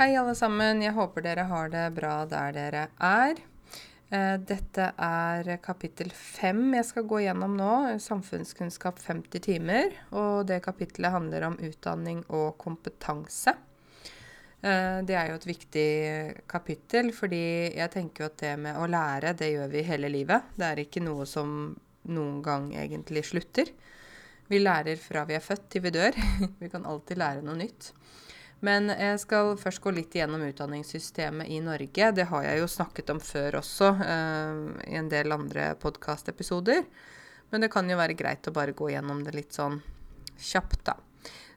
Hei, alle sammen. Jeg håper dere har det bra der dere er. Eh, dette er kapittel fem jeg skal gå gjennom nå. Samfunnskunnskap 50 timer. Og det kapittelet handler om utdanning og kompetanse. Eh, det er jo et viktig kapittel, fordi jeg tenker jo at det med å lære, det gjør vi hele livet. Det er ikke noe som noen gang egentlig slutter. Vi lærer fra vi er født til vi dør. Vi kan alltid lære noe nytt. Men jeg skal først gå litt igjennom utdanningssystemet i Norge. Det har jeg jo snakket om før også, uh, i en del andre podkastepisoder. Men det kan jo være greit å bare gå gjennom det litt sånn kjapt, da.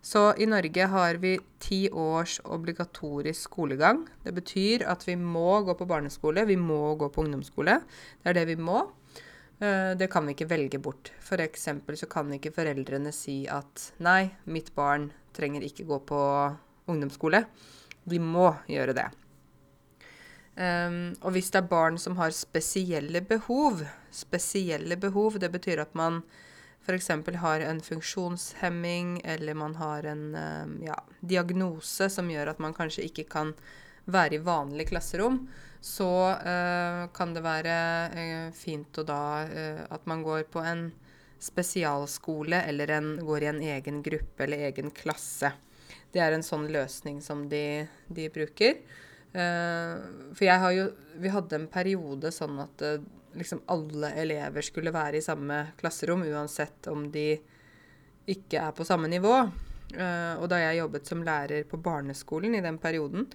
Så i Norge har vi ti års obligatorisk skolegang. Det betyr at vi må gå på barneskole, vi må gå på ungdomsskole. Det er det vi må. Uh, det kan vi ikke velge bort. F.eks. så kan ikke foreldrene si at nei, mitt barn trenger ikke gå på ungdomsskole. De må gjøre det. Um, og hvis det er barn som har spesielle behov Spesielle behov, det betyr at man f.eks. har en funksjonshemming, eller man har en um, ja, diagnose som gjør at man kanskje ikke kan være i vanlig klasserom, så uh, kan det være uh, fint da uh, at man går på en spesialskole eller en, går i en egen gruppe eller egen klasse. Det er en sånn løsning som de, de bruker. Uh, for jeg har jo Vi hadde en periode sånn at uh, liksom alle elever skulle være i samme klasserom, uansett om de ikke er på samme nivå. Uh, og da jeg jobbet som lærer på barneskolen i den perioden,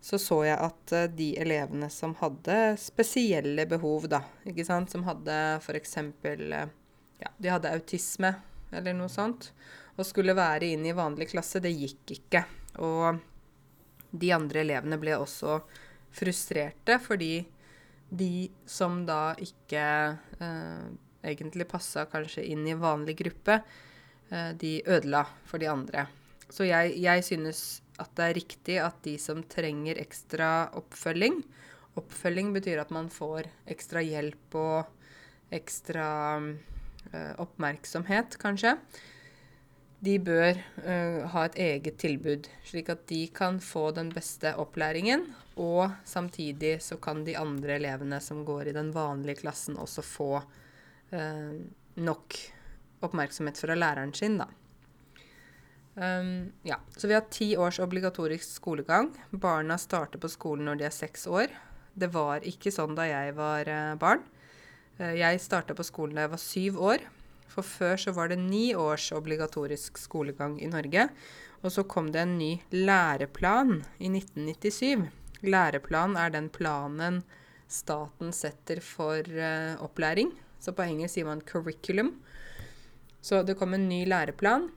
så så jeg at de elevene som hadde spesielle behov, da, ikke sant, som hadde f.eks. Ja, de hadde autisme eller noe sånt, å skulle være inn i vanlig klasse, det gikk ikke. Og de andre elevene ble også frustrerte fordi de som da ikke eh, egentlig passa kanskje inn i vanlig gruppe, eh, de ødela for de andre. Så jeg, jeg synes at det er riktig at de som trenger ekstra oppfølging Oppfølging betyr at man får ekstra hjelp og ekstra eh, oppmerksomhet, kanskje de bør uh, ha et eget tilbud, slik at de kan få den beste opplæringen. Og samtidig så kan de andre elevene som går i den vanlige klassen, også få uh, nok oppmerksomhet fra læreren sin, da. Um, ja, Så vi har ti års obligatorisk skolegang. Barna starter på skolen når de er seks år. Det var ikke sånn da jeg var uh, barn. jeg starta på skolen da jeg var syv år. For før så var det ni års obligatorisk skolegang i Norge. Og så kom det en ny læreplan i 1997. Læreplan er den planen staten setter for uh, opplæring. Så på engelsk sier man 'curriculum'. Så det kom en ny læreplan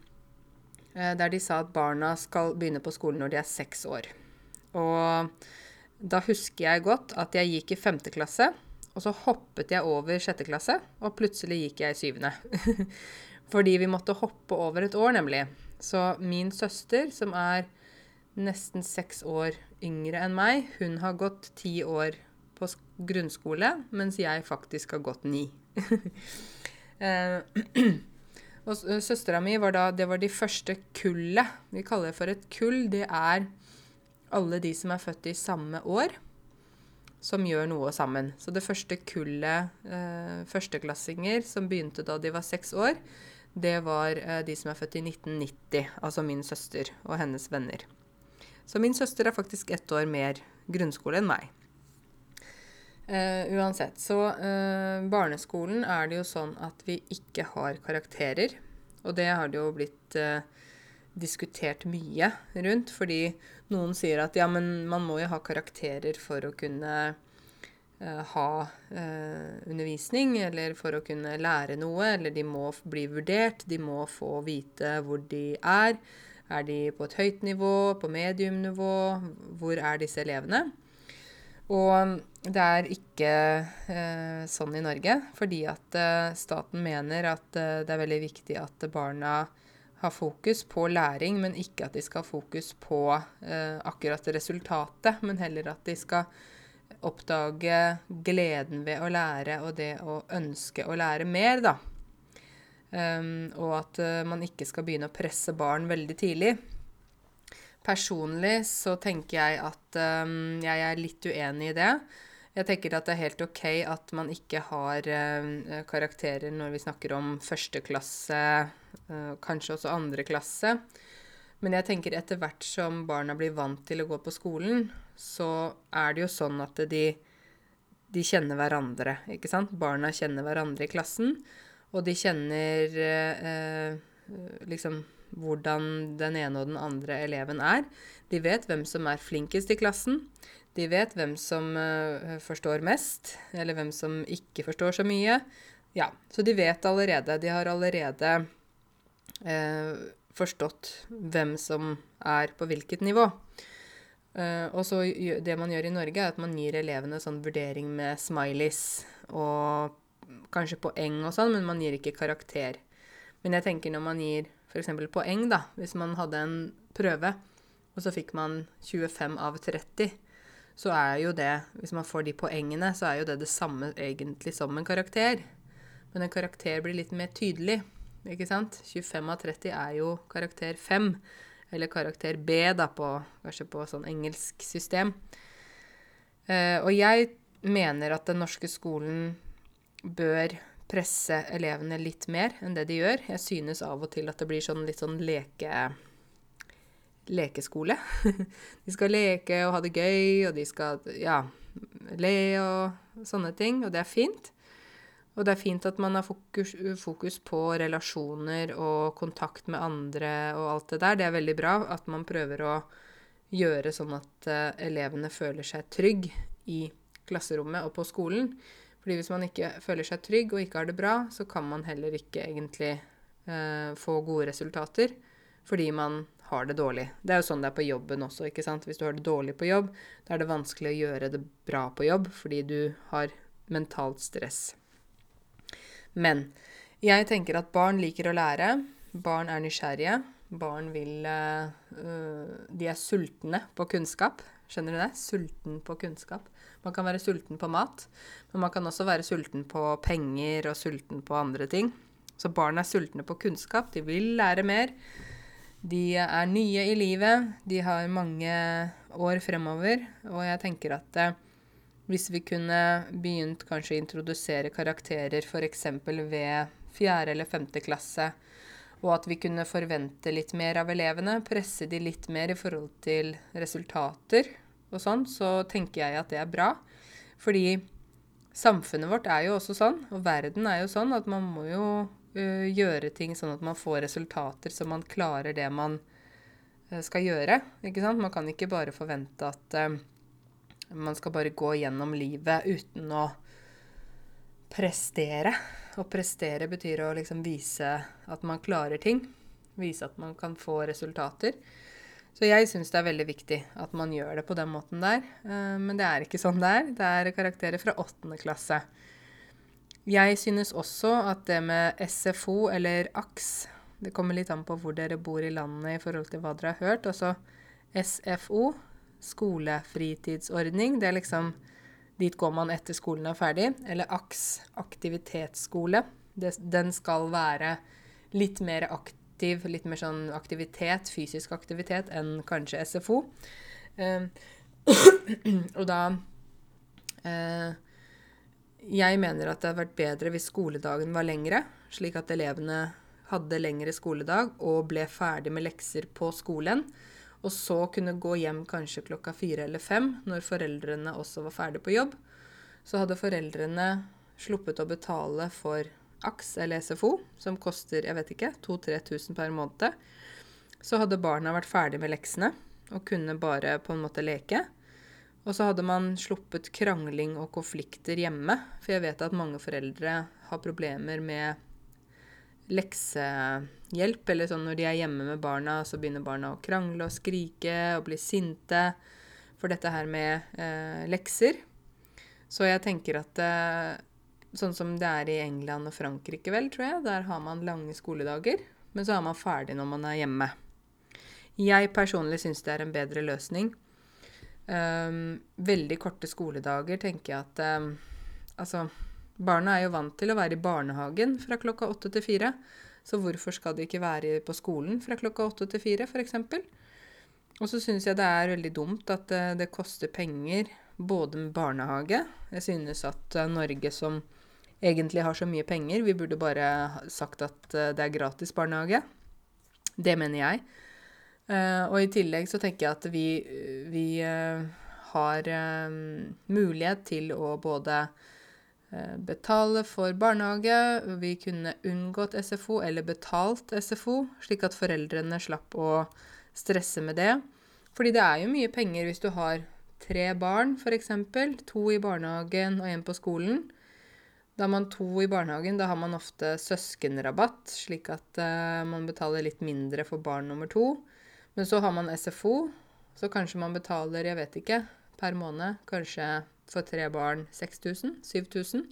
uh, der de sa at barna skal begynne på skolen når de er seks år. Og da husker jeg godt at jeg gikk i femte klasse. Og så hoppet jeg over sjette klasse, og plutselig gikk jeg i syvende. Fordi vi måtte hoppe over et år, nemlig. Så min søster, som er nesten seks år yngre enn meg, hun har gått ti år på grunnskole, mens jeg faktisk har gått ni. Eh, og søstera mi var da Det var de første kullet. Vi kaller det for et kull. Det er alle de som er født i samme år som gjør noe sammen. Så det første kullet eh, førsteklassinger som begynte da de var seks år, det var eh, de som er født i 1990, altså min søster og hennes venner. Så min søster er faktisk ett år mer grunnskole enn meg. Eh, uansett, så eh, barneskolen er det jo sånn at vi ikke har karakterer. Og det har det jo blitt eh, diskutert mye rundt, fordi noen sier at ja, men man må jo ha karakterer for å kunne uh, ha uh, undervisning, eller for å kunne lære noe, eller de må bli vurdert, de må få vite hvor de er. Er de på et høyt nivå, på mediumnivå? Hvor er disse elevene? Og det er ikke eh, sånn i Norge, fordi at eh, staten mener at eh, det er veldig viktig at barna ha fokus på læring, men ikke at de skal ha fokus på eh, akkurat resultatet, men heller at de skal oppdage gleden ved å lære og det å ønske å lære mer, da. Um, og at uh, man ikke skal begynne å presse barn veldig tidlig. Personlig så tenker jeg at um, jeg er litt uenig i det. Jeg tenker at det er helt OK at man ikke har uh, karakterer når vi snakker om første klasse, uh, kanskje også andre klasse. Men jeg tenker etter hvert som barna blir vant til å gå på skolen, så er det jo sånn at de, de kjenner hverandre, ikke sant? Barna kjenner hverandre i klassen, og de kjenner eh, liksom hvordan den ene og den andre eleven er. De vet hvem som er flinkest i klassen. De vet hvem som uh, forstår mest, eller hvem som ikke forstår så mye. Ja, så de vet allerede. De har allerede forstått hvem som er på hvilket nivå. Uh, og så Det man gjør i Norge, er at man gir elevene sånn vurdering med smileys og kanskje poeng og sånn, men man gir ikke karakter. Men jeg tenker når man gir f.eks. poeng, da, hvis man hadde en prøve, og så fikk man 25 av 30, så er jo det, hvis man får de poengene, så er jo det det samme egentlig som en karakter. Men en karakter blir litt mer tydelig, ikke sant? 25 av 30 er jo karakter 5, eller karakter B, da, på, kanskje på sånn engelsk system. Uh, og jeg mener at den norske skolen bør presse elevene litt mer enn det de gjør. Jeg synes av og til at det blir sånn litt sånn leke... lekeskole. de skal leke og ha det gøy, og de skal ja, le og sånne ting, og det er fint. Og det er fint at man har fokus, fokus, på relasjoner og kontakt med andre og alt det der. Det er veldig bra at man prøver å gjøre sånn at uh, elevene føler seg trygg i klasserommet og på skolen. Fordi hvis man ikke føler seg trygg og ikke har det bra, så kan man heller ikke egentlig uh, få gode resultater fordi man har det dårlig. Det er jo sånn det er på jobben også, ikke sant. Hvis du har det dårlig på jobb, da er det vanskelig å gjøre det bra på jobb fordi du har mentalt stress. Men jeg tenker at barn liker å lære. Barn er nysgjerrige. Barn vil øh, De er sultne på kunnskap. Skjønner du det? Sulten på kunnskap. Man kan være sulten på mat, men man kan også være sulten på penger og sulten på andre ting. Så barn er sultne på kunnskap. De vil lære mer. De er nye i livet. De har mange år fremover. Og jeg tenker at eh, hvis vi kunne begynt kanskje å introdusere karakterer f.eks. ved 4. eller 5. klasse, og at vi kunne forvente litt mer av elevene, presse de litt mer i forhold til resultater, og sånn, så tenker jeg at det er bra. Fordi samfunnet vårt er jo også sånn, og verden er jo sånn, at man må jo uh, gjøre ting sånn at man får resultater så man klarer det man uh, skal gjøre. Ikke sant? Man kan ikke bare forvente at uh, man skal bare gå gjennom livet uten å prestere. Å prestere betyr å liksom vise at man klarer ting. Vise at man kan få resultater. Så jeg syns det er veldig viktig at man gjør det på den måten der. Eh, men det er ikke sånn det er. Det er karakterer fra åttende klasse. Jeg synes også at det med SFO eller AKS Det kommer litt an på hvor dere bor i landet i forhold til hva dere har hørt. Altså SFO, skolefritidsordning, det er liksom Dit går man etter skolen er ferdig. Eller AKS, aktivitetsskole. Det, den skal være litt mer aktiv litt mer sånn aktivitet, fysisk aktivitet, enn kanskje SFO. Uh, og da uh, Jeg mener at det hadde vært bedre hvis skoledagen var lengre, slik at elevene hadde lengre skoledag og ble ferdig med lekser på skolen. Og så kunne gå hjem kanskje klokka fire eller fem, når foreldrene også var ferdig på jobb. Så hadde foreldrene sluppet å betale for AKS eller SFO, som koster jeg vet ikke, 2000-3000 per måned, så hadde barna vært ferdig med leksene og kunne bare på en måte leke. Og så hadde man sluppet krangling og konflikter hjemme, for jeg vet at mange foreldre har problemer med leksehjelp, eller sånn når de er hjemme med barna, så begynner barna å krangle og skrike og bli sinte for dette her med eh, lekser. Så jeg tenker at eh, Sånn som det er i England og Frankrike, vel, tror jeg. Der har man lange skoledager, men så er man ferdig når man er hjemme. Jeg personlig syns det er en bedre løsning. Um, veldig korte skoledager tenker jeg at um, Altså, barna er jo vant til å være i barnehagen fra klokka åtte til fire. Så hvorfor skal de ikke være på skolen fra klokka åtte til fire, f.eks.? og så syns jeg det er veldig dumt at det, det koster penger både med barnehage Jeg synes at eh, Norge som egentlig har så mye penger, vi burde bare sagt at eh, det er gratis barnehage. Det mener jeg. Og i tillegg så tenker jeg at vi, vi har mulighet til å både betale for barnehage, vi kunne unngått SFO eller betalt SFO, slik at foreldrene slapp å stresse med det. Fordi det er jo mye penger hvis du har tre barn, f.eks. To i barnehagen og én på skolen. Da har man to i barnehagen, da har man ofte søskenrabatt, slik at uh, man betaler litt mindre for barn nummer to. Men så har man SFO, så kanskje man betaler, jeg vet ikke, per måned kanskje for tre barn 6000? 7000?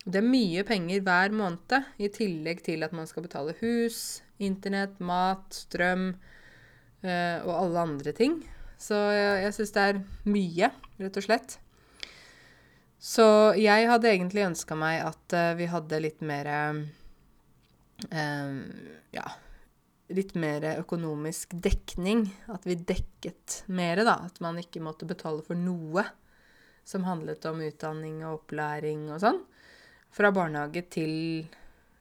Det er mye penger hver måned, i tillegg til at man skal betale hus, internett, mat, strøm uh, og alle andre ting. Så jeg, jeg syns det er mye, rett og slett. Så jeg hadde egentlig ønska meg at uh, vi hadde litt mer uh, Ja, litt mer økonomisk dekning. At vi dekket mer, da. At man ikke måtte betale for noe som handlet om utdanning og opplæring og sånn. Fra barnehage til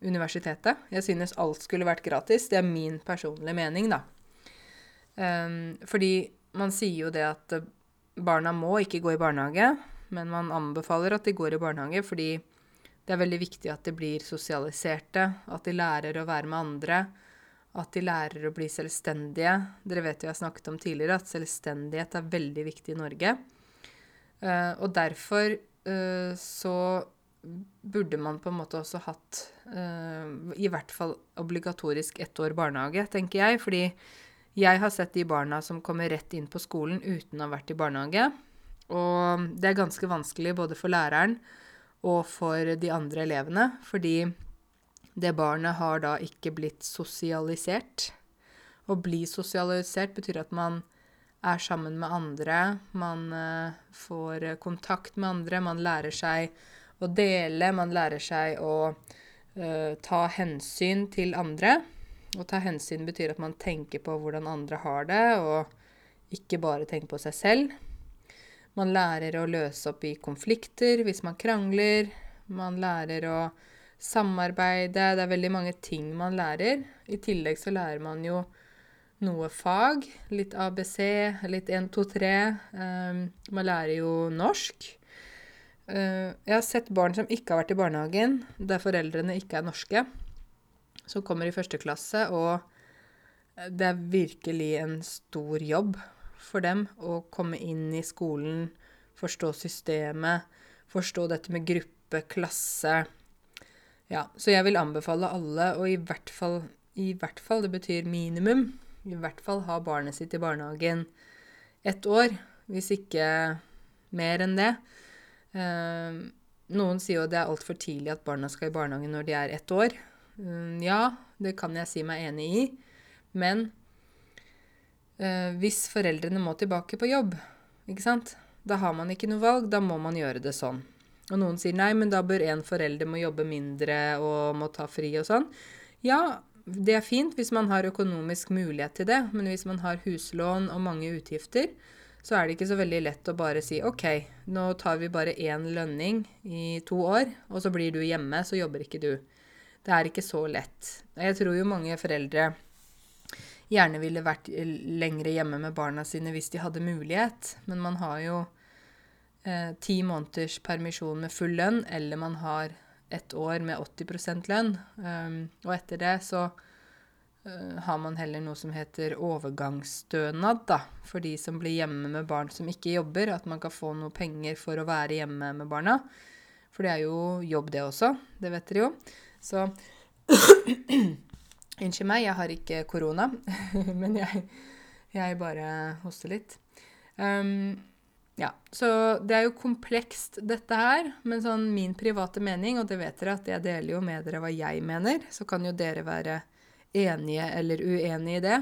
universitetet. Jeg synes alt skulle vært gratis. Det er min personlige mening, da. Um, fordi man sier jo det at barna må ikke gå i barnehage men man anbefaler at de går i barnehage fordi det er veldig viktig at de blir sosialiserte, at de lærer å være med andre, at de lærer å bli selvstendige. Dere vet jo jeg har snakket om tidligere at selvstendighet er veldig viktig i Norge. Uh, og derfor uh, så burde man på en måte også hatt uh, i hvert fall obligatorisk ett år barnehage, tenker jeg. Fordi jeg har sett de barna som kommer rett inn på skolen uten å ha vært i barnehage. Og det er ganske vanskelig både for læreren og for de andre elevene, fordi det barnet har da ikke blitt sosialisert. Å bli sosialisert betyr at man er sammen med andre, man uh, får kontakt med andre, man lærer seg å dele, man lærer seg å uh, ta hensyn til andre. Å ta hensyn betyr at man tenker på hvordan andre har det, og ikke bare tenker på seg selv. Man lærer å løse opp i konflikter hvis man krangler. Man lærer å samarbeide. Det er veldig mange ting man lærer. I tillegg så lærer man jo noe fag. Litt ABC, litt 1, 2, 3. Um, man lærer jo norsk. Uh, jeg har sett barn som ikke har vært i barnehagen, der foreldrene ikke er norske, som kommer i første klasse, og det er virkelig en stor jobb for dem å komme inn i skolen, forstå systemet, forstå dette med gruppe, klasse. Ja, så jeg vil anbefale alle og i hvert fall, i hvert fall, det betyr minimum, i hvert fall ha barnet sitt i barnehagen ett år, hvis ikke mer enn det. Uh, noen sier jo det er altfor tidlig at barna skal i barnehagen når de er ett år. Uh, ja, det kan jeg si meg enig i, men eh, hvis foreldrene må tilbake på jobb, ikke sant, da har man ikke noe valg, da må man gjøre det sånn. Og noen sier nei, men da bør en forelder må jobbe mindre og må ta fri og sånn. Ja, det er fint hvis man har økonomisk mulighet til det, men hvis man har huslån og mange utgifter, så er det ikke så veldig lett å bare si OK, nå tar vi bare én lønning i to år, og så blir du hjemme, så jobber ikke du. Det er ikke så lett. Jeg tror jo mange foreldre gjerne ville vært lengre hjemme med barna sine hvis de hadde mulighet. Men man har jo eh, ti måneders permisjon med full lønn, eller man har et år med 80 lønn. Um, og etter det så uh, har man heller noe som heter overgangsstønad, da, for de som blir hjemme med barn som ikke jobber. At man kan få noe penger for å være hjemme med barna. For det er jo jobb, det også. Det vet dere jo. Så Unnskyld meg, jeg har ikke korona, men jeg, jeg, bare hoster litt. Um, ja, så det er jo komplekst, dette her. Men sånn min private mening, og det vet dere at jeg deler jo med dere hva jeg mener, så kan jo dere være enige eller uenige i det.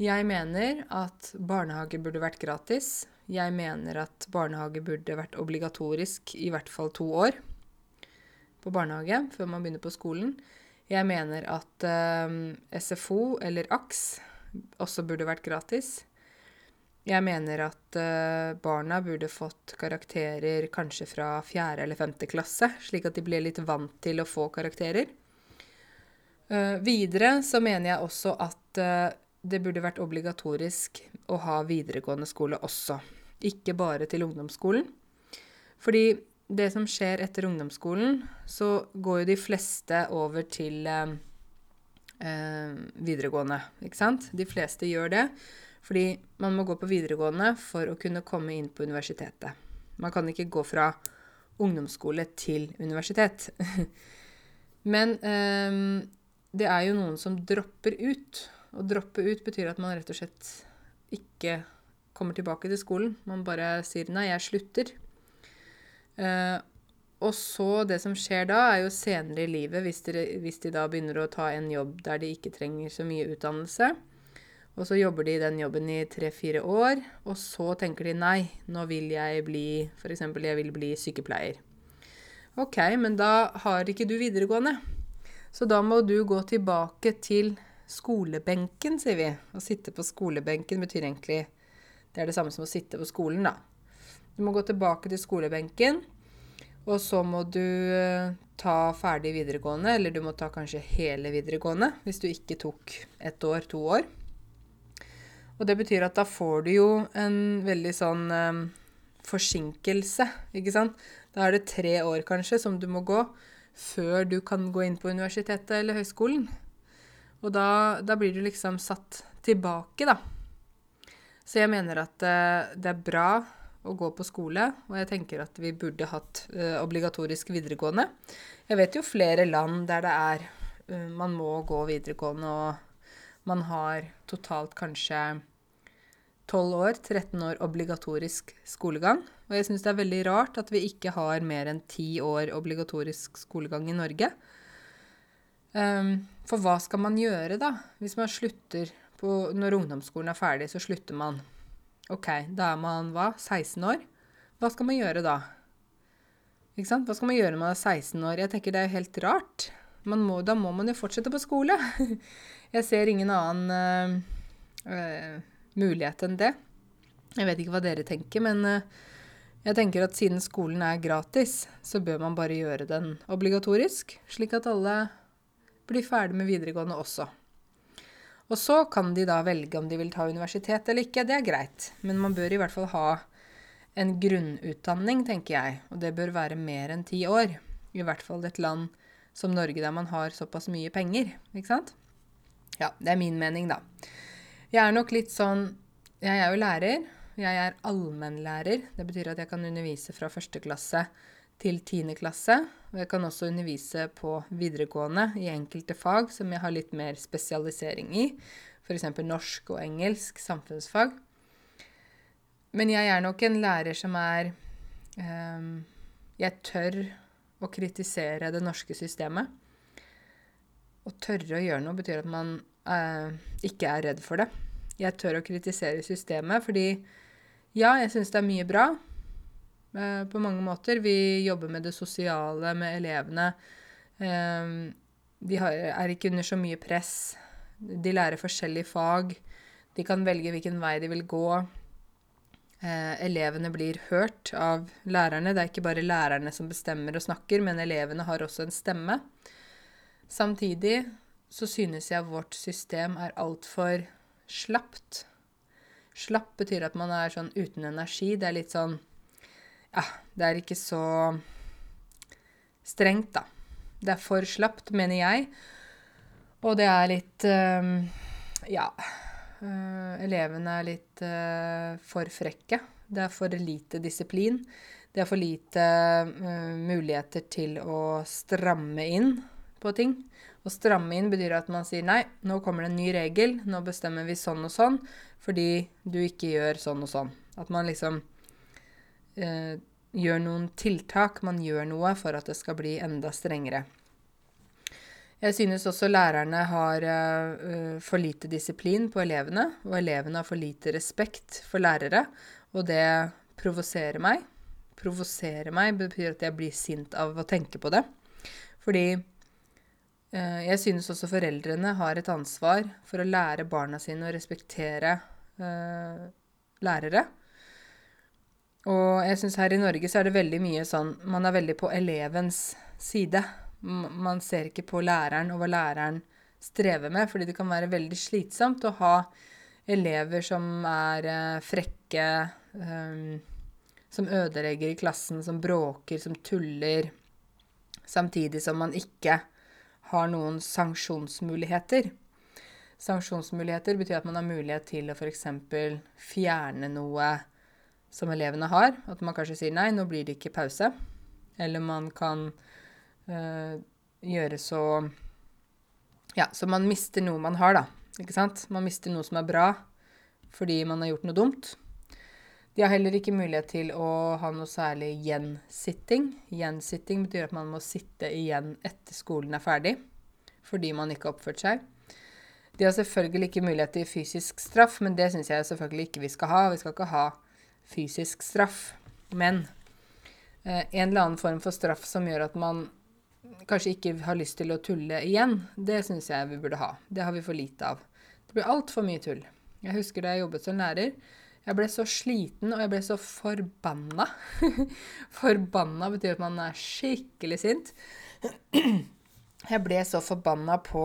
Jeg mener at barnehage burde vært gratis. Jeg mener at barnehage burde vært obligatorisk i hvert fall to år på barnehage før man begynner på skolen. Jeg mener at uh, SFO eller AKS også burde vært gratis. Jeg mener at uh, barna burde fått karakterer kanskje fra fjerde eller femte klasse, slik at de ble litt vant til å få karakterer. Uh, videre så mener jeg også at uh, det burde vært obligatorisk å ha videregående skole også. Ikke bare til ungdomsskolen. Fordi det som skjer etter ungdomsskolen, så går jo de fleste over til videregående, ikke sant? De fleste gjør det. Fordi man må gå på videregående for å kunne komme inn på universitetet. Man kan ikke gå fra ungdomsskole til universitet. Men um, det er jo noen som dropper ut. Å droppe ut betyr at man rett og slett ikke kommer tilbake til skolen. Man bare sier 'nei, jeg slutter'. Uh, og så det som skjer da, er jo senere i livet, hvis de, hvis de da begynner å ta en jobb der de ikke trenger så mye utdannelse, og så jobber de den jobben i tre-fire år, og så tenker de nei, nå vil jeg bli F.eks. jeg vil bli sykepleier. OK, men da har ikke du videregående. Så da må du gå tilbake til skolebenken, sier vi. Å sitte på skolebenken betyr egentlig Det er det samme som å sitte på skolen, da. Du må gå tilbake til skolebenken, og så må du eh, ta ferdig videregående, eller du må ta kanskje hele videregående hvis du ikke tok ett år, to år. Og det betyr at da får du jo en veldig sånn um, forsinkelse, ikke sant. Da er det tre år kanskje som du må gå før du kan gå inn på universitetet eller høyskolen. Og da, da blir du liksom satt tilbake, da. Så jeg mener at uh, det er bra å gå på skole, og jeg tenker at vi burde hatt uh, obligatorisk videregående. Jeg vet jo flere land der det er uh, Man må gå videregående, og man har totalt kanskje 12 år, 13 år obligatorisk skolegang. Og jeg syns det er veldig rart at vi ikke har mer enn 10 år obligatorisk skolegang i Norge. Um, for hva skal man gjøre, da? Hvis man slutter på Når ungdomsskolen er ferdig, så slutter man. OK, da er man hva? 16 år? Hva skal man gjøre da? Ikke sant? Hva skal man gjøre når man er 16 år? Jeg tenker det er jo helt rart. Må, da må man jo fortsette på skole. Jeg ser ingen annen uh, øh, mulighet enn det. Jeg vet ikke hva dere tenker, men eh, jeg tenker at siden skolen er gratis, så bør man bare gjøre den obligatorisk, slik at alle blir ferdig med videregående også. Og så kan de da velge om de vil ta universitet eller ikke. Det er greit. Men man bør i hvert fall ha en grunnutdanning, tenker jeg. Og det bør være mer enn ti år. I hvert fall et land som Norge, der man har såpass mye penger. Ikke sant? Ja, det er min mening, da. Jeg er nok litt sånn Jeg er jo lærer. Jeg er allmennlærer. Det betyr at jeg kan undervise fra første klasse til tiende klasse. Og jeg kan også undervise på videregående i enkelte fag som jeg har litt mer spesialisering i. F.eks. norsk og engelsk, samfunnsfag. Men jeg er nok en lærer som er um, Jeg tør å kritisere det norske systemet. Å tørre å gjøre noe betyr at man uh, ikke er redd for det. Jeg tør å kritisere systemet fordi ja, jeg syns det er mye bra eh, på mange måter. Vi jobber med det sosiale med elevene. Eh, de har, er ikke under så mye press. De lærer forskjellige fag. De kan velge hvilken vei de vil gå. Eh, elevene blir hørt av lærerne. Det er ikke bare lærerne som bestemmer og snakker, men elevene har også en stemme. Samtidig så synes jeg vårt system er altfor slapt. Slapp betyr at man er sånn uten energi. Det er litt sånn Ja, det er ikke så strengt, da. Det er for slapt, mener jeg. Og det er litt øh, Ja. Øh, elevene er litt øh, for frekke. Det er for lite disiplin. Det er for lite muligheter til å stramme inn på ting. Å stramme inn betyr at man sier nei, nå kommer det en ny regel, nå bestemmer vi sånn og sånn fordi du ikke gjør sånn og sånn. At man liksom eh, gjør noen tiltak, man gjør noe for at det skal bli enda strengere. Jeg synes også lærerne har uh, for lite disiplin på elevene, og elevene har for lite respekt for lærere, og det provoserer meg. Provosere meg betyr at jeg blir sint av å tenke på det. Fordi Eh, jeg synes også foreldrene har et ansvar for å lære barna sine å respektere uh, lærere. Og jeg syns her i Norge så er det veldig mye sånn Man er veldig på elevens side. Man ser ikke på læreren og hva læreren strever med, fordi det kan være veldig slitsomt å ha elever som er uh, frekke, um, som ødelegger i klassen, som bråker, som tuller, samtidig som man ikke har noen sanksjonsmuligheter. Sanksjonsmuligheter betyr at man har mulighet til å f.eks. fjerne noe som elevene har. At man kanskje sier nei, nå blir det ikke pause. Eller man kan øh, gjøre så Ja, så man mister noe man har, da. Ikke sant? Man mister noe som er bra fordi man har gjort noe dumt. De har heller ikke mulighet til å ha noe særlig gjensitting. Gjensitting betyr at man må sitte igjen etter skolen er ferdig fordi man ikke har oppført seg. De har selvfølgelig ikke mulighet til fysisk straff, men det syns jeg selvfølgelig ikke vi skal ha. Vi skal ikke ha fysisk straff. Men eh, en eller annen form for straff som gjør at man kanskje ikke har lyst til å tulle igjen, det syns jeg vi burde ha. Det har vi for lite av. Det blir altfor mye tull. Jeg husker da jeg jobbet som lærer. Jeg ble så sliten, og jeg ble så forbanna. forbanna betyr at man er skikkelig sint. Jeg ble så forbanna på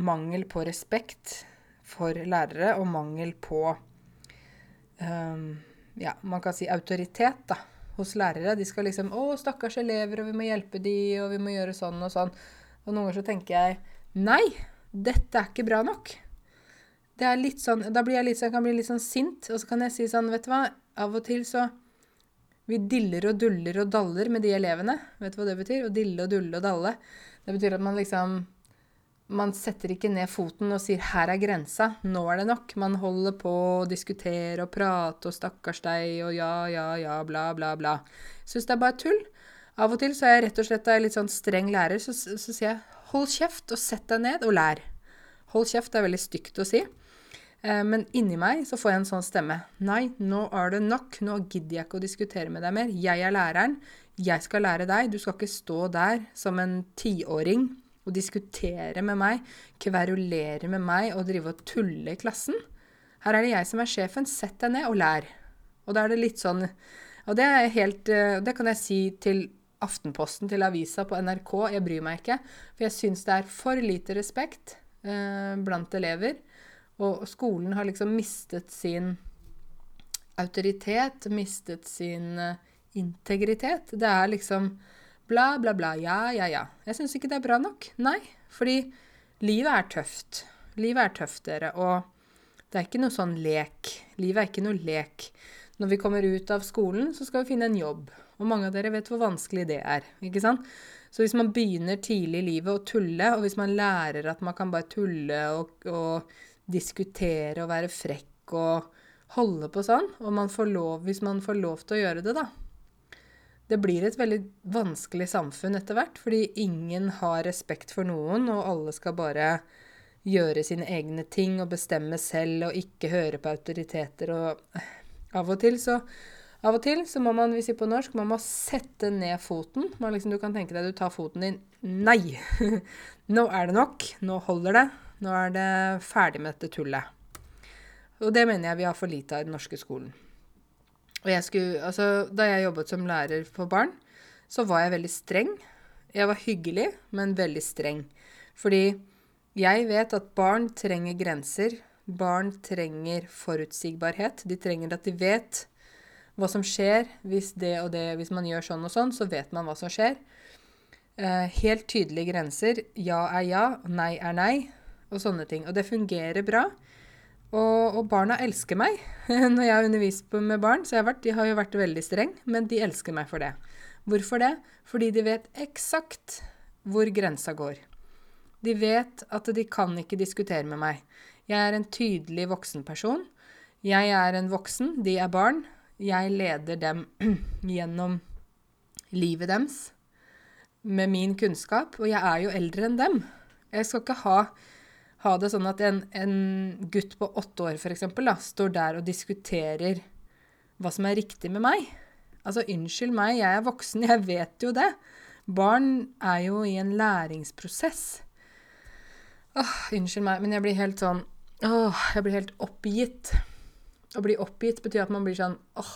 mangel på respekt for lærere og mangel på um, ja, man kan si autoritet da, hos lærere. De skal liksom 'Å, stakkars elever, og vi må hjelpe de, og vi må gjøre sånn og sånn'. Og noen ganger så tenker jeg nei, dette er ikke bra nok. Det er litt sånn, Da blir jeg litt, så jeg kan bli litt sånn sint, og så kan jeg si sånn Vet du hva, av og til så Vi diller og duller og daller med de elevene. Vet du hva det betyr? Å dille og dulle og dalle. Det betyr at man liksom man setter ikke ned foten og sier 'her er grensa', nå er det nok. Man holder på å diskutere og prate og 'stakkars deg' og 'ja, ja, ja', bla, bla, bla. Syns det er bare tull. Av og til så er jeg rett og slett en litt sånn streng lærer, så, så sier jeg 'hold kjeft og sett deg ned og lær'. Hold kjeft er veldig stygt å si. Eh, men inni meg så får jeg en sånn stemme. Nei, nå er det nok. Nå gidder jeg ikke å diskutere med deg mer. Jeg er læreren. Jeg skal lære deg. Du skal ikke stå der som en tiåring og diskutere med meg, kverulere med meg og drive og tulle i klassen. Her er det jeg som er sjefen. Sett deg ned og lær. Og da er det litt sånn Og det helt eh, Det kan jeg si til Aftenposten, til avisa på NRK. Jeg bryr meg ikke. For jeg syns det er for lite respekt eh, blant elever. Og skolen har liksom mistet sin autoritet, mistet sin eh, integritet. Det er liksom Bla, bla, bla. Ja, ja, ja. Jeg syns ikke det er bra nok. Nei. Fordi livet er tøft. Livet er tøft, dere. Og det er ikke noe sånn lek. Livet er ikke noe lek. Når vi kommer ut av skolen, så skal vi finne en jobb. Og mange av dere vet hvor vanskelig det er. ikke sant? Så hvis man begynner tidlig i livet å tulle, og hvis man lærer at man kan bare tulle og, og diskutere og være frekk og holde på sånn, og man lov, hvis man får lov til å gjøre det, da, det blir et veldig vanskelig samfunn etter hvert, fordi ingen har respekt for noen, og alle skal bare gjøre sine egne ting og bestemme selv og ikke høre på autoriteter og Av og til så av og til så må man, vi på norsk, man må sette ned foten. Liksom, du kan tenke deg du tar foten din Nei! Nå er det nok. Nå holder det. Nå er det ferdig med dette tullet. Og det mener jeg vi har for lite av i den norske skolen. Jeg skulle, altså, da jeg jobbet som lærer for barn, så var jeg veldig streng. Jeg var hyggelig, men veldig streng. Fordi jeg vet at barn trenger grenser. Barn trenger forutsigbarhet. De trenger at de vet hva som skjer hvis det og det Hvis man gjør sånn og sånn, så vet man hva som skjer. Eh, helt tydelige grenser. Ja er ja, nei er nei, og sånne ting. Og det fungerer bra. Og, og, barna elsker meg når jeg har undervist med barn. Så jeg har vært, de har jo vært veldig streng, men de elsker meg for det. Hvorfor det? Fordi de vet eksakt hvor grensa går. De vet at de kan ikke diskutere med meg. Jeg er en tydelig voksen person. Jeg er en voksen, de er barn. Jeg leder dem gjennom livet deres med min kunnskap, og jeg er jo eldre enn dem. Jeg skal ikke ha ha det sånn at en, en gutt på åtte år f.eks. står der og diskuterer hva som er riktig med meg. Altså, unnskyld meg, jeg er voksen, jeg vet jo det. Barn er jo i en læringsprosess. Åh, unnskyld meg, men jeg blir helt sånn Åh, jeg blir helt oppgitt Å bli oppgitt betyr at man blir sånn åh,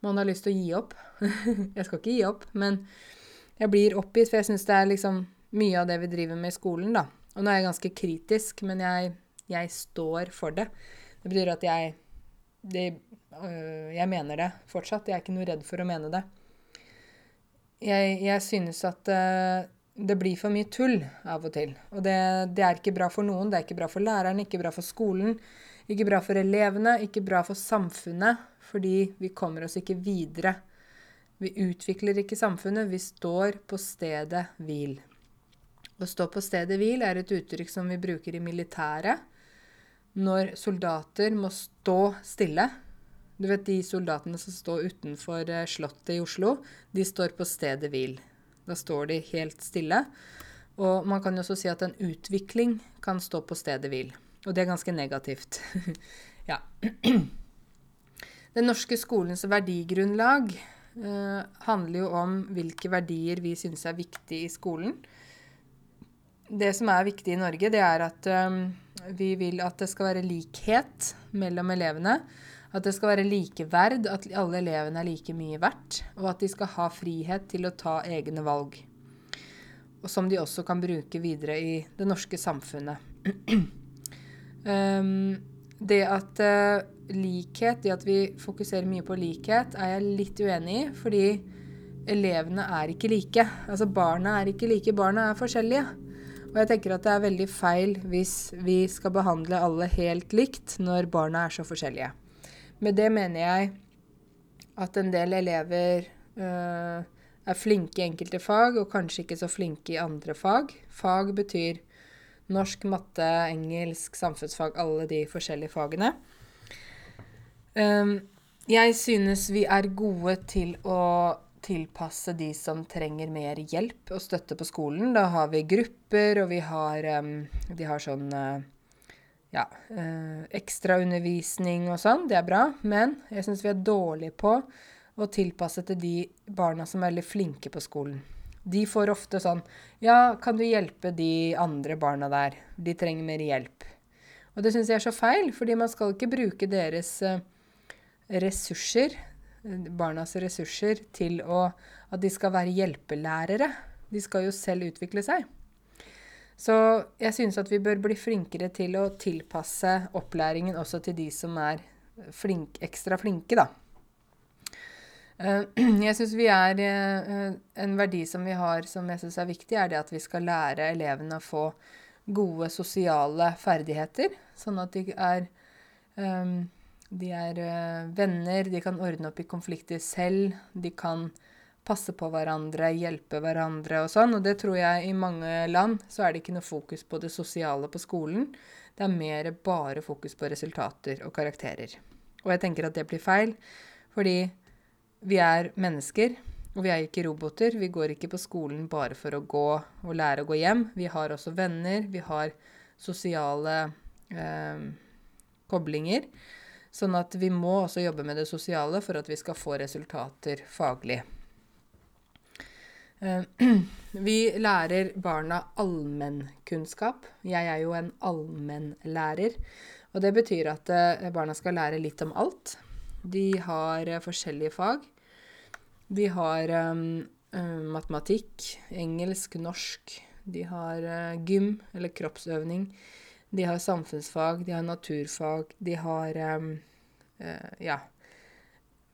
man har lyst til å gi opp. jeg skal ikke gi opp, men jeg blir oppgitt, for jeg syns det er liksom mye av det vi driver med i skolen, da. Og nå er jeg ganske kritisk, men jeg, jeg står for det. Det betyr at jeg det, øh, Jeg mener det fortsatt. Jeg er ikke noe redd for å mene det. Jeg, jeg synes at øh, det blir for mye tull av og til. Og det, det, er ikke bra for noen. Det er ikke bra for læreren, ikke bra for skolen, ikke bra for elevene, ikke bra for samfunnet. Fordi vi kommer oss ikke videre. Vi utvikler ikke samfunnet, vi står på stedet hvil. Å stå på stedet hvil er et uttrykk som vi bruker i militæret når soldater må stå stille. Du vet de soldatene som står utenfor eh, Slottet i Oslo, de står på stedet hvil. Da står de helt stille. Og man kan jo også si at en utvikling kan stå på stedet hvil. Og det er ganske negativt. ja. Den norske skolens verdigrunnlag eh, handler jo om hvilke verdier vi syns er viktige i skolen. Det som er viktig i Norge, det er at vi vil at det skal være likhet mellom elevene. At det skal være likeverd, at alle elevene er like mye verdt. Og at de skal ha frihet til å ta egne valg. Og som de også kan bruke videre i det norske samfunnet. um, det at uh, likhet, det at vi fokuserer mye på likhet, er jeg litt uenig i. Fordi elevene er ikke like. Altså barna er ikke like. Barna er forskjellige. Og jeg tenker at det er veldig feil hvis vi skal behandle alle helt likt når barna er så forskjellige. Med det mener jeg at en del elever øh, er flinke i enkelte fag, og kanskje ikke så flinke i andre fag. Fag betyr norsk, matte, engelsk, samfunnsfag, alle de forskjellige fagene. Um, jeg synes vi er gode til å tilpasse de som trenger mer hjelp og støtte på skolen. Da har vi grupper, og vi har, vi har sånn uh, ja, uh, ekstraundervisning og sånn. Det er bra. Men jeg syns vi er dårlige på å tilpasse til de barna som er veldig flinke på skolen. De får ofte sånn Ja, kan du hjelpe de andre barna der? De trenger mer hjelp. Og det syns jeg er så feil, fordi man skal ikke bruke deres uh, ressurser barnas ressurser til å, at de skal være hjelpelærere. De skal jo selv utvikle seg. Så jeg synes at vi bør bli flinkere til å tilpasse opplæringen også til de som er flink, ekstra flinke, da. Eh, jeg syns vi er eh, En verdi som vi har som jeg syns er viktig, er det at vi skal lære elevene å få gode sosiale ferdigheter, sånn at de er um, de er øh, venner, de kan ordne opp i konflikter selv. De kan passe på hverandre, hjelpe hverandre og sånn. Og det tror jeg i mange land så er det ikke noe fokus på det sosiale på skolen. Det er mer bare fokus på resultater og karakterer. Og jeg tenker at det blir feil, fordi vi er mennesker. Og vi er ikke roboter. Vi går ikke på skolen bare for å gå og lære å gå hjem. Vi har også venner. Vi har sosiale eh, koblinger. Sånn at vi må også jobbe med det sosiale for at vi skal få resultater faglig. Eh, vi lærer barna allmennkunnskap. Jeg er jo en allmennlærer. Og det betyr at eh, barna skal lære litt om alt. De har eh, forskjellige fag. De har um, matematikk, engelsk, norsk. De har gym, eller kroppsøvning. De har samfunnsfag, de har naturfag, de har um, uh, ja,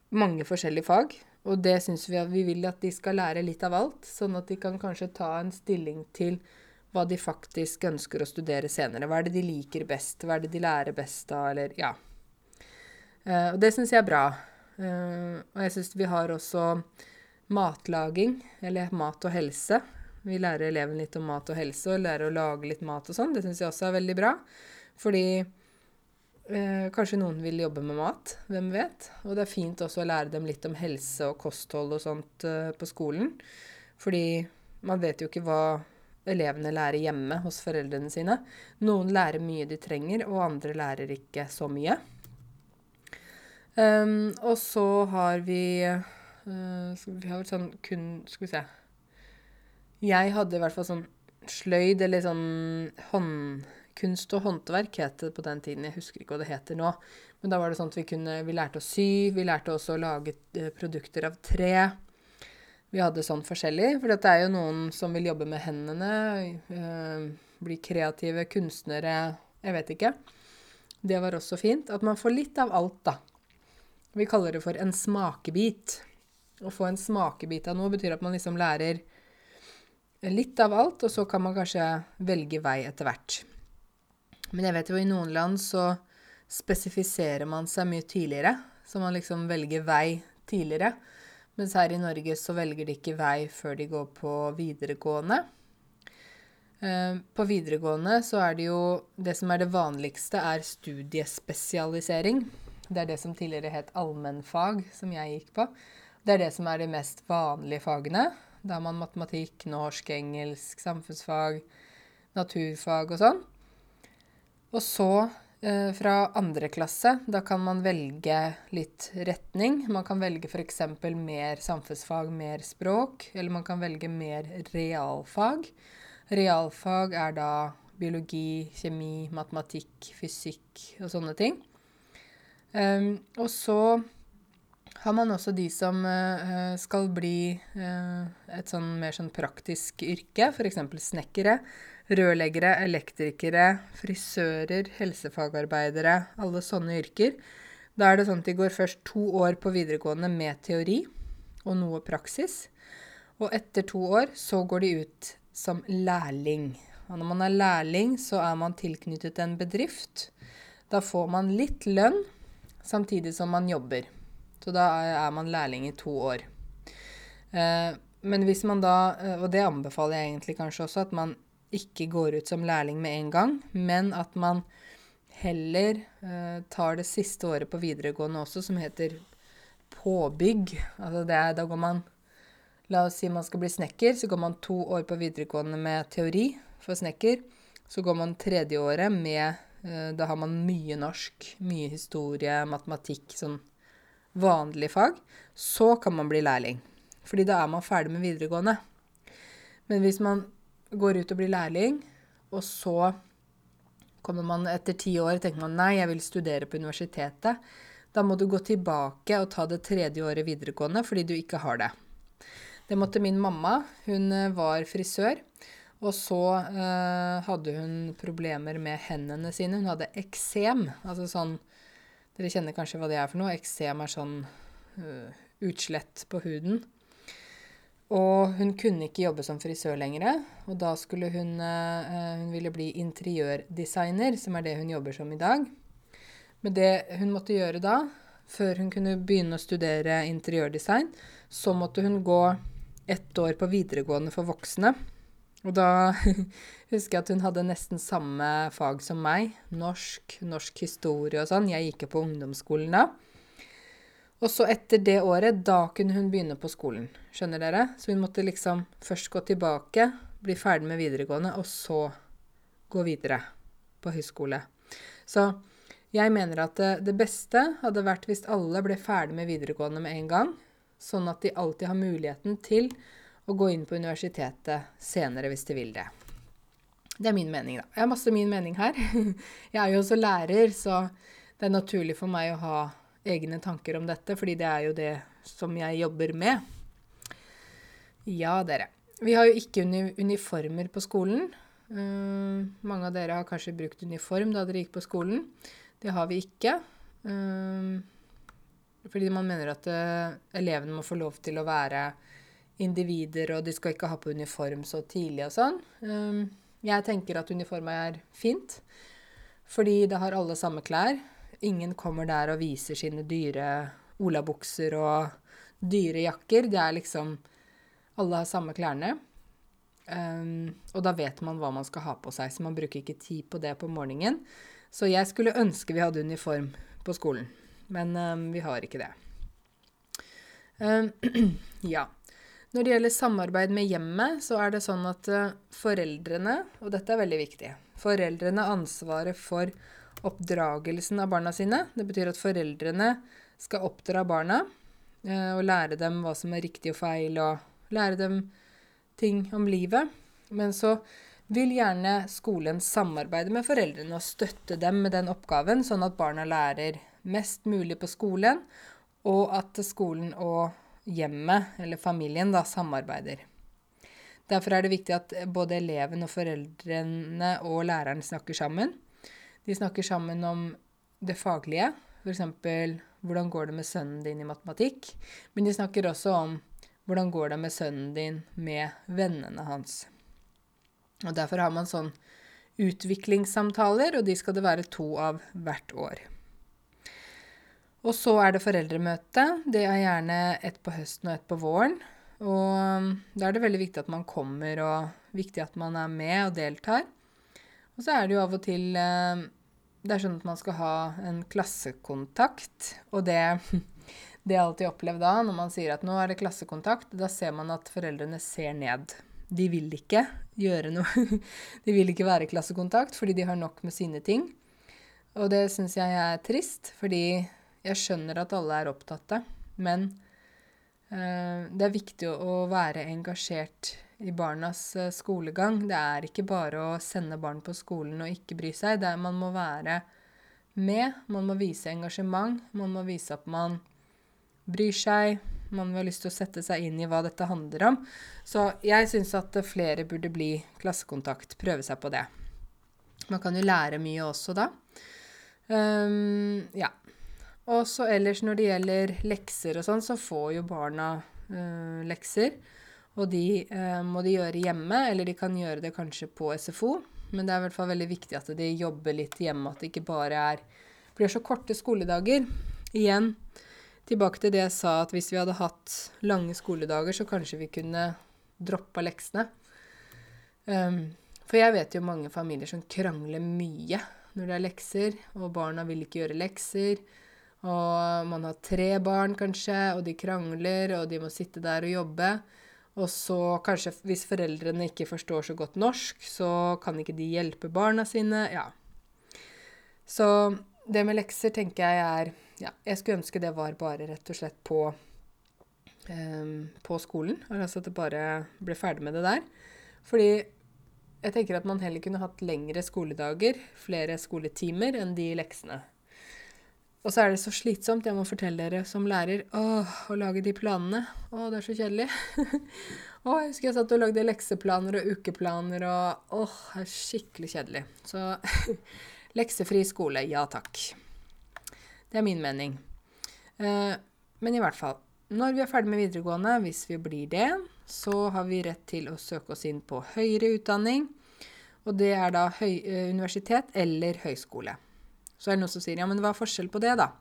mange forskjellige fag. Og det syns vi at vi vil at de skal lære litt av alt, sånn at de kan kanskje ta en stilling til hva de faktisk ønsker å studere senere. Hva er det de liker best? Hva er det de lærer best av? Eller ja. Uh, og det syns jeg er bra. Uh, og jeg syns vi har også matlaging, eller mat og helse, vi lærer eleven litt om mat og helse, og lærer å lage litt mat og sånn. Det syns jeg også er veldig bra. Fordi eh, kanskje noen vil jobbe med mat. Hvem vet? Og det er fint også å lære dem litt om helse og kosthold og sånt eh, på skolen. Fordi man vet jo ikke hva elevene lærer hjemme hos foreldrene sine. Noen lærer mye de trenger, og andre lærer ikke så mye. Um, og så har vi uh, Vi har sånn kun Skal vi se jeg hadde i hvert fall sånn sløyd, eller sånn håndkunst og håndverk het det på den tiden. Jeg husker ikke hva det heter nå. Men da var det sånn at vi kunne Vi lærte å sy, vi lærte også å lage eh, produkter av tre. Vi hadde sånn forskjellig, for det er jo noen som vil jobbe med hendene, øh, bli kreative kunstnere, jeg vet ikke. Det var også fint. At man får litt av alt, da. Vi kaller det for en smakebit. Å få en smakebit av noe betyr at man liksom lærer litt av alt, og så kan man kanskje velge vei etter hvert. Men jeg vet jo i noen land så spesifiserer man seg mye tidligere. Så man liksom velger vei tidligere. Mens her i Norge så velger de ikke vei før de går på videregående. Eh, på videregående så er det jo Det som er det vanligste, er studiespesialisering. Det er det som tidligere het allmennfag, som jeg gikk på. Det er det som er de mest vanlige fagene. Da har man matematikk, norsk, engelsk, samfunnsfag, naturfag og sånn. Og så eh, fra andre klasse, da kan man velge litt retning. Man kan velge f.eks. mer samfunnsfag, mer språk. Eller man kan velge mer realfag. Realfag er da biologi, kjemi, matematikk, fysikk og sånne ting. Um, og så har man også de som uh, skal bli uh, et sånn mer sånn praktisk yrke, f.eks. snekkere, rørleggere, elektrikere, frisører, helsefagarbeidere, alle sånne yrker. Da er det sånn at de går først to år på videregående med teori og noe praksis. Og etter to år så går de ut som lærling. Og når man er lærling, så er man tilknyttet en bedrift. Da får man litt lønn samtidig som man jobber. Så da er man lærling i to år. Eh, men hvis man da, eh, og det anbefaler jeg egentlig kanskje også, at man ikke går ut som lærling med en gang, men at man heller eh, tar det siste året på videregående også, som heter påbygg. Altså det er, da går man La oss si man skal bli snekker, så går man to år på videregående med teori for snekker. Så går man tredje året med da har man mye norsk, mye historie, matematikk, sånn vanlige fag. Så kan man bli lærling. Fordi da er man ferdig med videregående. Men hvis man går ut og blir lærling, og så kommer man etter ti år og tenker man nei, jeg vil studere på universitetet, da må du gå tilbake og ta det tredje året videregående fordi du ikke har det. Det måtte min mamma. Hun eh, var frisør. Og så eh, hadde hun problemer med hendene sine. Hun hadde eksem. Altså sånn Dere kjenner kanskje hva det er for noe? Eksem er sånn uh, utslett på huden. Og hun kunne ikke jobbe som frisør lenger. Og da skulle hun uh, Hun ville bli interiørdesigner, som er det hun jobber som i dag. Men det hun måtte gjøre da, før hun kunne begynne å studere interiørdesign, så måtte hun gå ett år på videregående for voksne. Og da husker jeg at hun hadde nesten samme fag som meg. Norsk, norsk historie og sånn. Jeg gikk jo på ungdomsskolen da. Og så etter det året, da kunne hun begynne på skolen. Skjønner dere? Så hun måtte liksom først gå tilbake, bli ferdig med videregående, og så gå videre på høyskole. Så jeg mener at det, det beste hadde vært hvis alle ble ferdig med videregående med en gang, sånn at de alltid har muligheten til å gå inn på universitetet senere hvis de vil det. Det er min mening, da. Jeg har masse min mening her. Jeg er jo også lærer, så det er naturlig for meg å ha egne tanker om dette, fordi det er jo det som jeg jobber med. Ja, dere. Vi har jo ikke uniformer på skolen. Uh, mange av dere har kanskje brukt uniform da dere gikk på skolen. Det har vi ikke. Uh, fordi man mener at uh, elevene må få lov til å være individer, og de skal ikke ha på uniform så tidlig og sånn. Um, jeg tenker at uniform er fint, fordi det har alle samme klær. Ingen kommer der og viser sine dyre olabukser og dyre jakker. Det er liksom Alle har samme klærne. Um, og da vet man hva man skal ha på seg, så man bruker ikke tid på det på morgenen. Så jeg skulle ønske vi hadde uniform på skolen, men um, vi har ikke det. Ja. Når det gjelder samarbeid med hjemmet, så er det sånn at uh, foreldrene, og dette er veldig viktig Foreldrene har ansvaret for oppdragelsen av barna sine. Det betyr at foreldrene skal oppdra barna uh, og lære dem hva som er riktig og feil, og lære dem ting om livet. Men så vil gjerne skolen samarbeide med foreldrene og støtte dem med den oppgaven, sånn at barna lærer mest mulig på skolen, og at skolen og hjemmet, eller familien, da, samarbeider. Derfor er det viktig at både eleven og foreldrene og læreren snakker sammen. De snakker sammen om det faglige, f.eks. hvordan går det med sønnen din i matematikk? Men de snakker også om hvordan går det med sønnen din med vennene hans. Og Derfor har man sånn utviklingssamtaler, og de skal det være to av hvert år. Og så er det foreldremøte. Det er gjerne ett på høsten og ett på våren. Og da er det veldig viktig at man kommer, og viktig at man er med og deltar. Og så er det jo av og til eh, Det er sånn at man skal ha en klassekontakt, og det det jeg alltid opplever da, når man sier at nå er det klassekontakt, da ser man at foreldrene ser ned. De vil ikke gjøre noe. De vil ikke være klassekontakt fordi de har nok med sine ting. Og det syns jeg er trist, fordi jeg skjønner at alle er opptatte. Men uh, det er viktig å være engasjert i barnas uh, skolegang. Det er ikke bare å sende barn på skolen og ikke bry seg. Det er, man må være med. Man må vise engasjement. Man må vise at man bryr seg. Man har lyst til å sette seg inn i hva dette handler om. Så jeg syns at flere burde bli klassekontakt. Prøve seg på det. Man kan jo lære mye også da. Um, ja. Og så ellers når det gjelder lekser og sånn, så får jo barna uh, lekser. Og de uh, må de gjøre hjemme, eller de kan gjøre det kanskje på SFO. Men det er i hvert fall veldig viktig at de jobber litt hjemme, at det ikke bare er blir så korte skoledager. Igjen tilbake til det jeg sa, at hvis vi hadde hatt lange skoledager, så kanskje vi kunne droppa leksene. Um, for jeg vet jo mange familier som krangler mye når det er lekser, og barna vil ikke gjøre lekser. Og man har tre barn, kanskje, og de krangler, og de må sitte der og jobbe. Og så kanskje hvis foreldrene ikke forstår så godt norsk, så kan ikke de hjelpe barna sine. Ja. Så det med lekser tenker jeg er Ja, jeg skulle ønske det var bare rett og slett på, um, på skolen. Altså at det bare ble ferdig med det der. Fordi jeg tenker at man heller kunne hatt lengre skoledager, flere skoletimer, enn de leksene. Og så er det så slitsomt, jeg må fortelle dere som lærer, åh, å lage de planene. Å, det er så kjedelig. å, jeg husker jeg satt og lagde lekseplaner og ukeplaner og åh, det er skikkelig kjedelig. Så Leksefri skole, ja takk. Det er min mening. Eh, men i hvert fall, når vi er ferdig med videregående, hvis vi blir det, så har vi rett til å søke oss inn på høyere utdanning. Og det er da høy, eh, universitet eller høyskole. Så er det noen som sier ja, men hva er forskjell på det, da?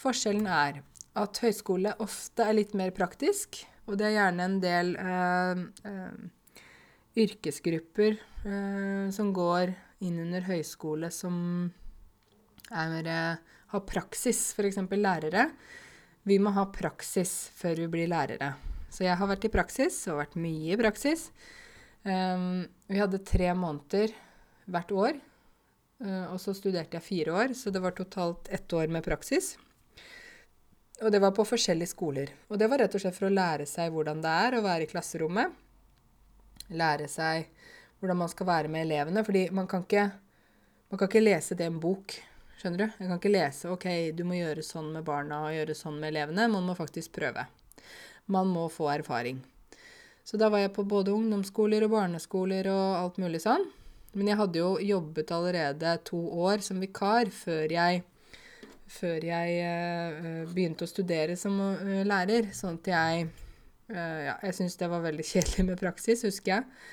Forskjellen er at høyskole ofte er litt mer praktisk, og det er gjerne en del øh, øh, yrkesgrupper øh, som går inn under høyskole som er, har praksis, f.eks. lærere. Vi må ha praksis før vi blir lærere. Så jeg har vært i praksis, og vært mye i praksis. Um, vi hadde tre måneder hvert år, og så studerte jeg fire år, så det var totalt ett år med praksis. Og det var på forskjellige skoler. Og det var rett og slett for å lære seg hvordan det er å være i klasserommet. Lære seg hvordan man skal være med elevene. Fordi man kan ikke, man kan ikke lese det i en bok. Skjønner du? Jeg kan ikke lese OK, du må gjøre sånn med barna og gjøre sånn med elevene. Man må faktisk prøve. Man må få erfaring. Så da var jeg på både ungdomsskoler og barneskoler og alt mulig sånn. Men jeg hadde jo jobbet allerede to år som vikar før jeg, før jeg uh, begynte å studere som uh, lærer. Sånn at jeg Ja, jeg syntes det var veldig kjedelig med praksis, husker jeg.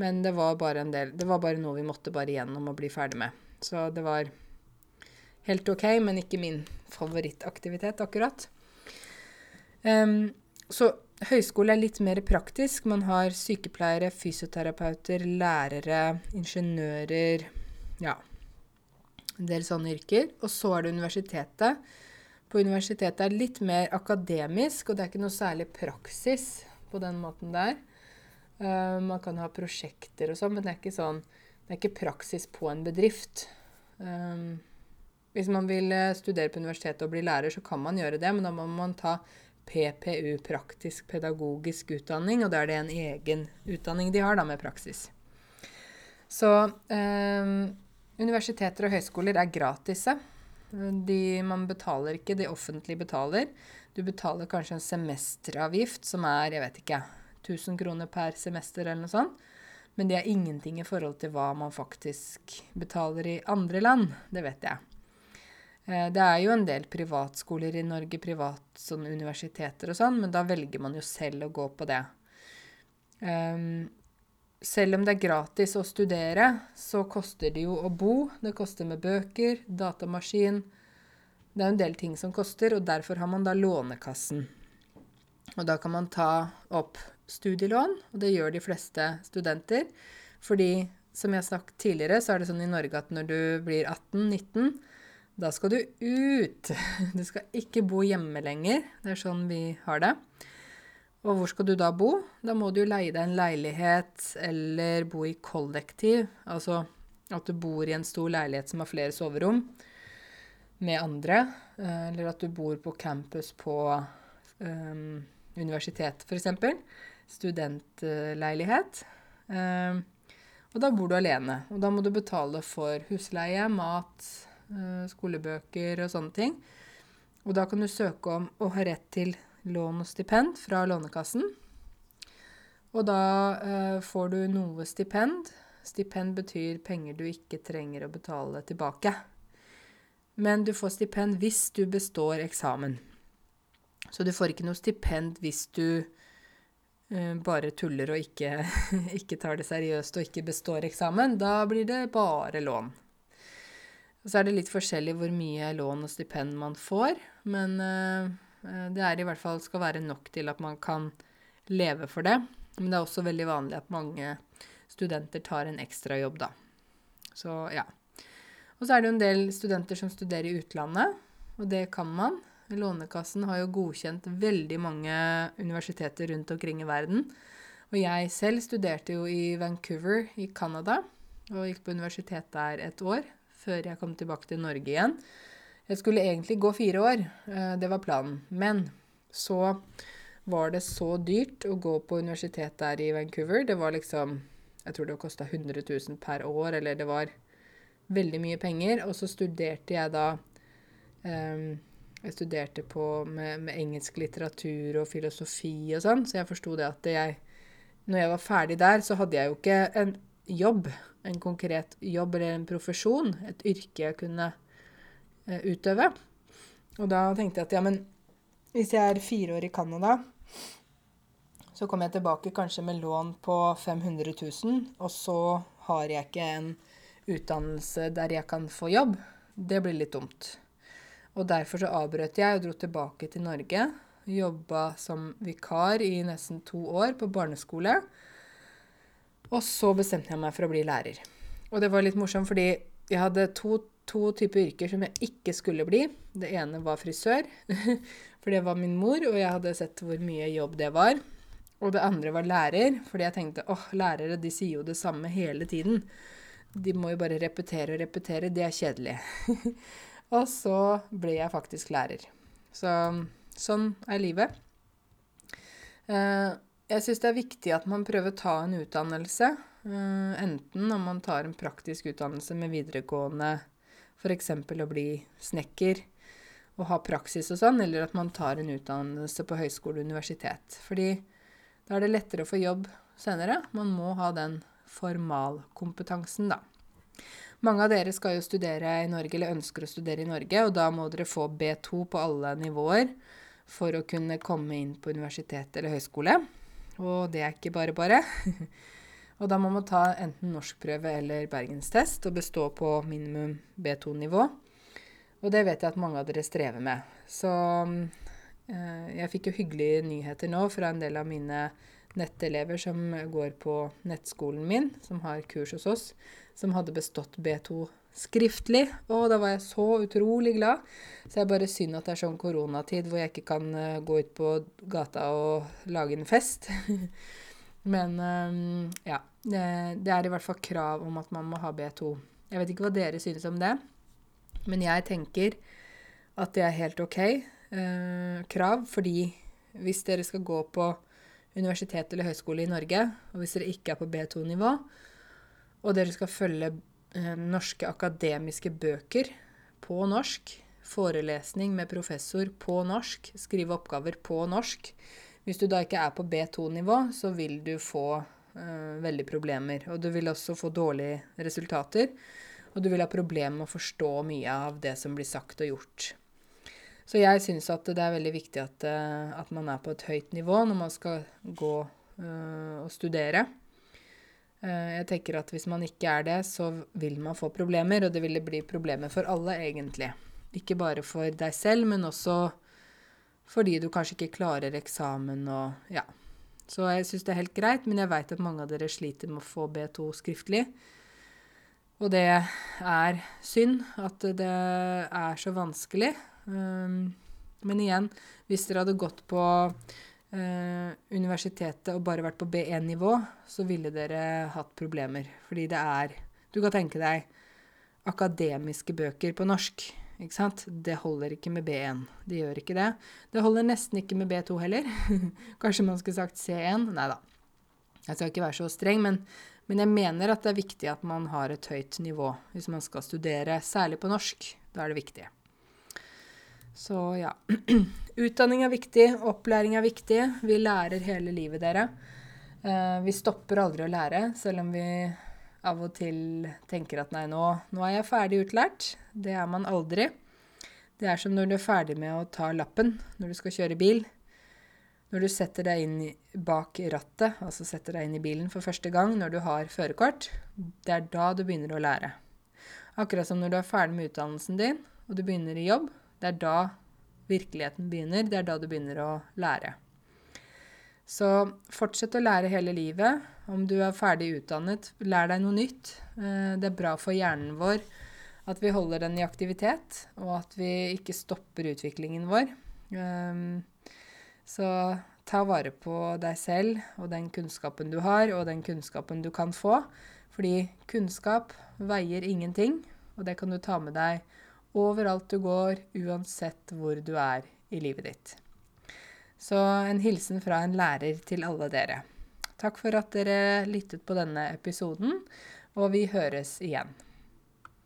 Men det var bare en del Det var bare noe vi måtte bare gjennom og bli ferdig med. Så det var helt OK, men ikke min favorittaktivitet, akkurat. Um, så høyskole er litt mer praktisk. Man har sykepleiere, fysioterapeuter, lærere, ingeniører Ja, en del sånne yrker. Og så er det universitetet. På universitetet er det litt mer akademisk, og det er ikke noe særlig praksis på den måten der. Uh, man kan ha prosjekter og sånn, men det er ikke sånn Det er ikke praksis på en bedrift. Um, hvis man vil eh, studere på universitetet og bli lærer, så kan man gjøre det, men da må man ta PPU, praktisk pedagogisk utdanning, og da er det en egen utdanning de har da med praksis. Så eh, universiteter og høyskoler er gratise. De, man betaler ikke, de offentlige betaler. Du betaler kanskje en semesteravgift som er, jeg vet ikke, 1000 kroner per semester eller noe sånt. Men det er ingenting i forhold til hva man faktisk betaler i andre land. Det vet jeg. Eh, det er jo en del privatskoler i Norge, privat sånn universiteter og sånn, men da velger man jo selv å gå på det. Um, selv om det er gratis å studere, så koster det jo å bo. Det koster med bøker, datamaskin. Det er en del ting som koster, og derfor har man da Lånekassen. Og da kan man ta opp studielån, og det gjør de fleste studenter. Fordi, som jeg har sagt tidligere, så er det sånn i Norge at når du blir 18-19, da skal du ut. Du skal ikke bo hjemme lenger. Det er sånn vi har det. Og hvor skal du da bo? Da må du jo leie deg en leilighet eller bo i kollektiv. Altså at du bor i en stor leilighet som har flere soverom med andre. Eh, eller at du bor på campus på um, universitet, f.eks. Studentleilighet. Um, og da bor du alene. Og da må du betale for husleie, mat, skolebøker og sånne ting. Og da kan du søke om å ha rett til lån og stipend fra Lånekassen. Og da eh, får du noe stipend. Stipend betyr penger du ikke trenger å betale tilbake. Men du får stipend hvis du består eksamen. Så du får ikke noe stipend hvis du eh, bare tuller og ikke, ikke, tar det seriøst og ikke består eksamen. Da blir det bare lån. Og så er det litt forskjellig hvor mye lån og stipend man får, men eh, Eh, det er i hvert fall skal være nok til at man kan leve for det. Men det er også veldig vanlig at mange studenter tar en ekstrajobb, da. Så ja. Og så er det jo en del studenter som studerer i utlandet, og det kan man. Lånekassen har jo godkjent veldig mange universiteter rundt omkring i verden. Og jeg selv studerte jo i Vancouver i Canada og gikk på universitet der et år før jeg kom tilbake til Norge igjen. Jeg skulle egentlig gå fire år, eh, det var planen. Men så var det så dyrt å gå på universitet der i Vancouver. Det var liksom Jeg tror det kosta 100 000 per år, eller det var veldig mye penger. Og så studerte jeg da um, Jeg studerte på med, med, engelsk litteratur og filosofi og sånn, så jeg forsto det at jeg Når jeg var ferdig der, så hadde jeg jo ikke en jobb, en konkret jobb eller en profesjon, et yrke jeg kunne Eh, utøve. Og da tenkte jeg at ja, men hvis jeg er fire år i Canada, så kommer jeg tilbake kanskje med lån på 500 000, og så har jeg ikke en utdannelse der jeg kan få jobb. Det blir litt dumt. Og derfor så avbrøt jeg og dro tilbake til Norge. Jobba som vikar i nesten to år på barneskole. Og så bestemte jeg meg for å bli lærer. Og det var litt morsomt, fordi jeg hadde to to typer yrker som jeg ikke skulle bli. Det ene var frisør, for det var min mor, og jeg hadde sett hvor mye jobb det var. Og det andre var lærer, fordi jeg tenkte åh, lærere de sier jo det samme hele tiden. De må jo bare repetere og repetere. Det er kjedelig. og så ble jeg faktisk lærer. Så sånn er livet. Uh, jeg syns det er viktig at man prøver å ta en utdannelse. Uh, enten om man tar en praktisk utdannelse med videregående F.eks. å bli snekker og ha praksis og sånn, eller at man tar en utdannelse på høyskole og universitet. Fordi da er det lettere å få jobb senere. Man må ha den formalkompetansen, da. Mange av dere skal jo studere i Norge, eller ønsker å studere i Norge, og da må dere få B2 på alle nivåer for å kunne komme inn på universitet eller høyskole. Og det er ikke bare bare. Og da må man ta enten norskprøve eller bergenstest og bestå på minimum B2-nivå. Og det vet jeg at mange av dere strever med. Så eh, jeg fikk jo hyggelige nyheter nå fra en del av mine nettelever som går på nettskolen min, som har kurs hos oss, som hadde bestått B2 skriftlig. Og da var jeg så utrolig glad. Så jeg er bare synd at det er sånn koronatid hvor jeg ikke kan uh, gå ut på gata og lage en fest. Men um, ja. Det, det, er i hvert fall krav om at man må ha B2. Jeg vet ikke hva dere synes om det, men jeg tenker at det er helt OK eh, krav, fordi hvis dere skal gå på universitet eller høyskole i Norge, og hvis dere ikke er på B2-nivå, og dere skal følge norske akademiske bøker på norsk. Forelesning med professor på norsk. Skrive oppgaver på norsk. Hvis du da ikke er på B2-nivå, så vil du få uh, veldig problemer. Og du vil også få dårlige resultater. Og du vil ha problemer med å forstå mye av det som blir sagt og gjort. Så jeg syns at det er veldig viktig at, uh, at, man er på et høyt nivå når man skal gå uh, og studere. Jeg tenker at hvis man ikke er det, så vil man få problemer, og det ville bli problemer for alle, egentlig. Ikke bare for deg selv, men også fordi du kanskje ikke klarer eksamen og ja. Så jeg syns det er helt greit, men jeg veit at mange av dere sliter med å få B2 skriftlig. Og det er synd at det er så vanskelig. Um, men igjen, hvis dere hadde gått på uh, universitetet og bare vært på B1-nivå, så ville dere hatt problemer. Fordi det er Du kan tenke deg akademiske bøker på norsk. Ikke sant? Det holder ikke med B1. Det gjør ikke det. Det holder nesten ikke med B2 heller. Kanskje man skulle sagt C1? Nei da. Jeg skal ikke være så streng, men, men, jeg mener at det er viktig at man har et høyt nivå hvis man skal studere, særlig på norsk. Da er det viktig. Så ja. Utdanning er viktig, opplæring er viktig. Vi lærer hele livet, dere. Uh, vi stopper aldri å lære, selv om vi av og til tenker at nei, nå, nå, er jeg ferdig utlært. Det er man aldri. Det er som når du er ferdig med å ta lappen når du skal kjøre bil. Når du setter deg inn bak rattet, altså setter deg inn i bilen for første gang når du har førerkort, det er da du begynner å lære. Akkurat som når du er ferdig med utdannelsen din og du begynner i jobb, det er da virkeligheten begynner. Det er da du begynner å lære. Så fortsett å lære hele livet. Om du er ferdig utdannet, lær deg noe nytt. Eh, det er bra for hjernen vår at vi holder den i aktivitet, og at vi ikke stopper utviklingen vår. Ehm, så ta vare på deg selv og den kunnskapen du har, og den kunnskapen du kan få. Fordi kunnskap veier ingenting, og det kan du ta med deg overalt du går, uansett hvor du er i livet ditt. Så en hilsen fra en lærer til alle dere. Takk for at dere lyttet på denne episoden, og vi høres igjen.